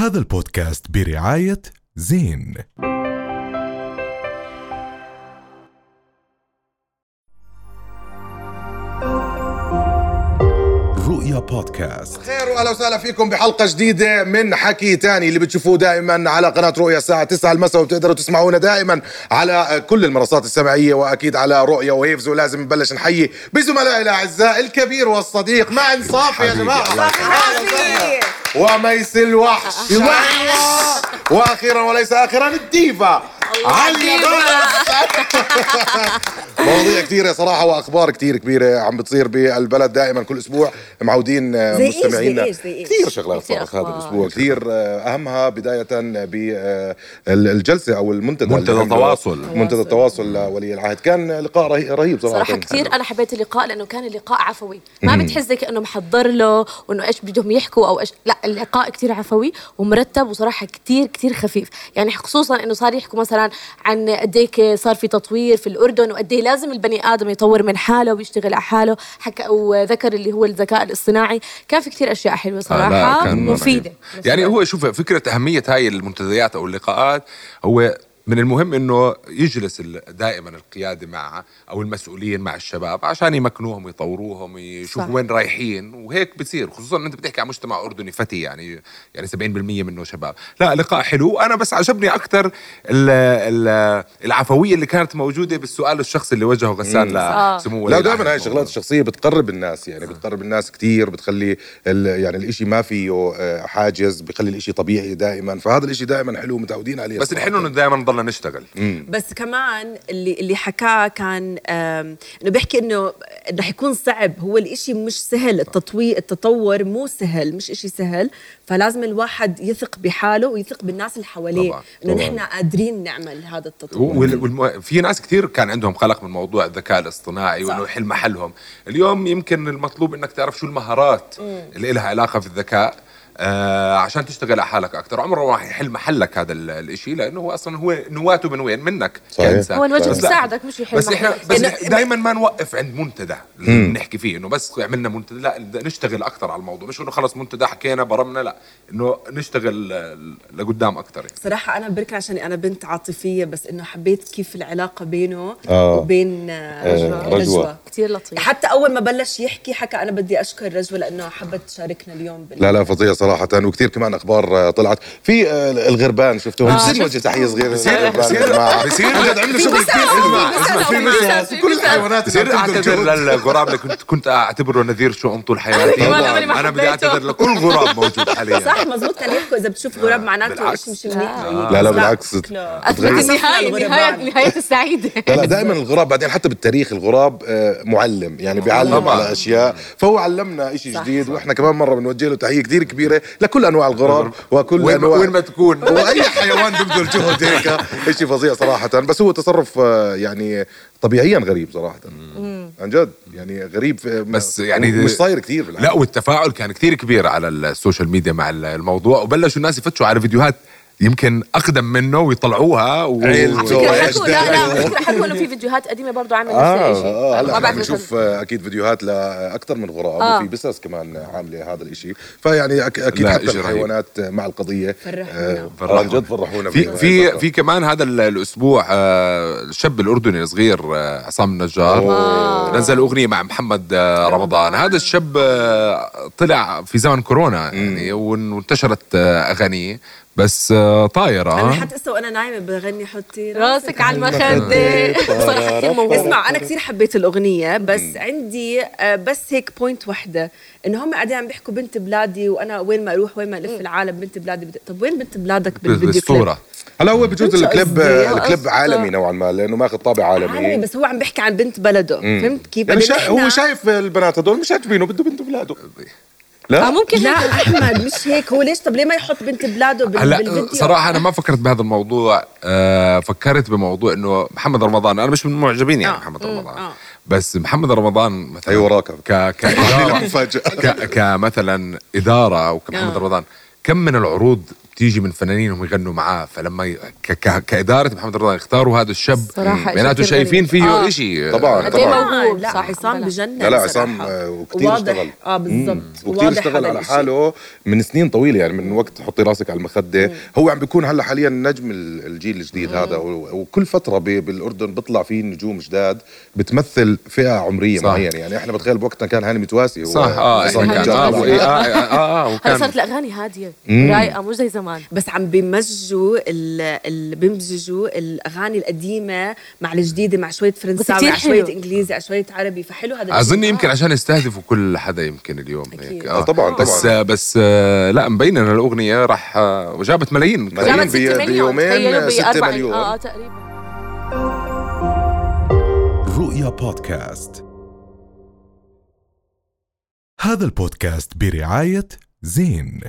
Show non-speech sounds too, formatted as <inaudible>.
هذا البودكاست برعاية زين. رؤيا بودكاست. خير واهلا وسهلا فيكم بحلقة جديدة من حكي تاني. اللي بتشوفوه دائما على قناة رؤيا الساعة 9 المساء وبتقدروا تسمعونا دائما على كل المنصات السمعية وأكيد على رؤيا ويفز ولازم نبلش نحيي بزملائي الأعزاء الكبير والصديق. معن صافي يا جماعة. وميس الوحش. وأخيرا وليس اخرا الديفا. عليا مواضيع كثيرة صراحة وأخبار كثير كبيرة عم بتصير بالبلد دائما كل أسبوع. معودين آه، مستمعينا؟ كثير شغلات كثير صارت هذا. الأسبوع. كثير آه، أهمها بداية بالجلسة أو المنتدى منتدى التواصل. منتدى التواصل لولي العهد. كان لقاء رهي- رهيب صراحة. صراحة كثير أنا حبيت اللقاء لأنه كان اللقاء عفوي. ما بتحس كأنه محضر له وإنه إيش بدهم يحكوا أو إيش. لا اللقاء كثير عفوي ومرتب وصراحة كثير كثير خفيف. يعني خصوصا إنه صار يحكوا مثلا عن قد صار في تطوير في الأردن وقد إيه لازم البني آدم يطور من حاله ويشتغل على حاله. حكى وذكر اللي هو الذكاء الاصطناعي. كان في كثير أشياء حلوة آه، كان مفيدة. رهيب. يعني هو شوف فكرة أهمية هاي المنتديات أو اللقاءات هو من المهم إنه يجلس دائما القيادة مع أو المسؤولين مع الشباب عشان يمكنوهم ويطوروهم يشوفوا صح. وين رايحين وهيك بتصير خصوصا أنت بتحكي عن مجتمع أردني فتي يعني يعني 70% منه شباب لا لقاء حلو أنا بس عجبني أكثر ال- ال- العفوية اللي كانت موجودة بالسؤال الشخصي اللي وجهه غسان. لسمو لا. دائما هاي الشغلات الشخصية بتقرب الناس يعني بتقرب الناس كثير بتخلي ال- يعني الإشي ما فيه آه، حاجز بخلي الإشي طبيعي دائما فهذا الإشي دائما حلو متعودين عليه بس. الحلو انه دائما نشتغل. بس كمان اللي اللي حكاه كان إنه بيحكي إنه رح يكون صعب. هو الإشي مش سهل. التطوير التطور مو سهل مش إشي سهل. فلازم الواحد يثق بحاله ويثق بالناس اللي حواليه طبعاً، إنه. نحن قادرين نعمل هذا التطور وال- والم... في ناس كثير كان عندهم قلق من موضوع الذكاء الاصطناعي صح. وانه يحل محلهم. اليوم يمكن المطلوب إنك تعرف شو المهارات اللي لها علاقة في الذكاء آه عشان تشتغل على حالك أكثر عمره ما راح يحل محلك هذا ال- الإشي لأنه هو أصلا هو نواته من وين منك صحيح. كإنسان. هو الوجه. بيساعدك مش يحل بس إحنا محلك. بس إنه- دائما ما نوقف عند منتدى بنحكي فيه إنه بس عملنا منتدى لا نشتغل أكثر على الموضوع مش إنه خلص منتدى حكينا برمنا لا إنه نشتغل آه، لقدام أكثر يعني. صراحة أنا بركن عشان أنا بنت عاطفية بس إنه حبيت كيف العلاقة بينه آه. وبين آه، رجوة. كثير لطيف حتى أول ما بلش يحكي حكى أنا بدي أشكر رجوة لأنه حبت تشاركنا اليوم بال... لا لا فظيع صراحة وكثير كمان أخبار آه، طلعت. في آه، الغربان شفتوهم آه، بصير وجه تحية صغيرة بصير- بصير- بصير- عملوا شغل كثير. اسمع، في في مثل كل الحيوانات بصير اعتذر. للغراب اللي كنت كنت أعتبره نذير حياتي أيوة، أنا ما أنا بدي. اعتذر لكل غراب موجود حاليا. صح مزبوط. كان يحكوا إذا بتشوف غراب معناته بالعكس. إيش مش منيح. لا لا. بالعكس. النهاية النهاية السعيدة لا دائما الغراب بعدين حتى بالتاريخ الغراب آه، معلم. يعني بيعلم. على أشياء. فهو علمنا شيء جديد وإحنا كمان مرة بنوجه له تحية كثير كبيرة. لكل أنواع الغراب وكل وين انواع وين ما تكون. <laughs> وأي حيوان بيبذل جهد هيك. <laughs> شيء فظيع صراحة. بس هو تصرف آه، يعني طبيعيا غريب صراحة. عن جد. يعني غريب بس يعني مش صاير كثير بالعالم. لا والتفاعل كان كثير كبير على ال social media مع الموضوع. وبلشوا الناس يفتشوا على فيديوهات يمكن أقدم منه ويطلعوها و... وإيش حلوة لا لا ده؟ فكرة حلوة إنه في فيديوهات قديمة برضه عامل نفس آه الشيء آه هلا بعرف بنشوف آه، أكيد فيديوهات لاكثر من غراب آه. وفي بسس كمان عاملة هذا الشيء فيعني أك- أكيد حتى. الحيوانات مع القضية فرحونا. آه، عن جد فرحونا في في. في كمان هذا ال- الأسبوع آه، الشاب الأردني الصغير آه، عصام النجار أوه. نزل أغنية مع محمد آه، رمضان هذا الشاب آه، طلع في زمن كورونا يعني وان- وانتشرت آه، أغانيه بس آه، طايرة أنا آه. حتى هسه وأنا نايمة بغني حطي راسك على المخدة صراحة كثير موهوب اسمع أنا كثير حبيت الأغنية بس عندي آه، بس هيك point وحده إنه هم قاعدين عم بيحكوا بنت بلادي وأنا وين ما أروح وين ما ألف العالم بنت بلادي بد... طب وين بنت بلادك بالفيديو كليب؟ هلا هو بجوز الكليب؟ الكليب. عالمي نوعا ما لأنه ماخذ طابع عالمي عالمي بس هو عم بيحكي عن بنت بلده فهمت كيف؟ يعني شا... هو شايف البنات هدول مش عاجبينه بده بنت بلاده لا ممكن لا. أحمد مش هيك هو ليش طب ليه ما يحط بنت بلاده بال... هلا بالفيديو صراحة أنا ما فكرت بهذا الموضوع آه فكرت بموضوع إنه محمد رمضان أنا مش من المعجبين يعني آه. محمد مم. رمضان آه. بس محمد رمضان مثلا هي وراك ك <laughs> ك كمثلا إدارة أو كمحمد آه. رمضان كم من العروض تيجي من فنانينهم يغنوا معاه فلما ي... ك... ك... كإدارة محمد رمضان يختاروا هذا الشاب معناته كتير شايفين. فيه آه. شيء طبعاً، قد طبعاً. موهوب لا صح عصام. بجنن لا لا عصام. آه، واضح- اشتغل آه بالضبط وكثير اشتغل على. حاله من سنين طويلة يعني من وقت تحطي راسك على المخدة هو عم بيكون هلا حاليا نجم ال- الجيل الجديد هذا وكل فترة ب- بالأردن بيطلع فيه نجوم جداد بتمثل فئة عمرية صح. معينة يعني إحنا بتخيل بوقتنا كان هاني متواسي صح آه كان جاد. آه آه آه, آه, آه هلا وكان صارت الأغاني هادية. رايقة مش زي زمان بس عم بيمزجوا ال- ال- بيمزجوا الأغاني القديمة مع الجديدة مع شوية فرنساوي مع شوية. إنجليزي على شوية عربي فحلو هذا. أظن آه. يمكن عشان يستهدفوا كل حدا يمكن اليوم أكيد. هيك آه، طبعاً، بس طبعاً. بس آه لا مبين إن الأغنية راح آه، وجابت ملايين ملايين. 6 بيومين تخيلوا ستة بأربع مليون. آه تقريبا رؤيا بودكاست هذا البودكاست برعاية زين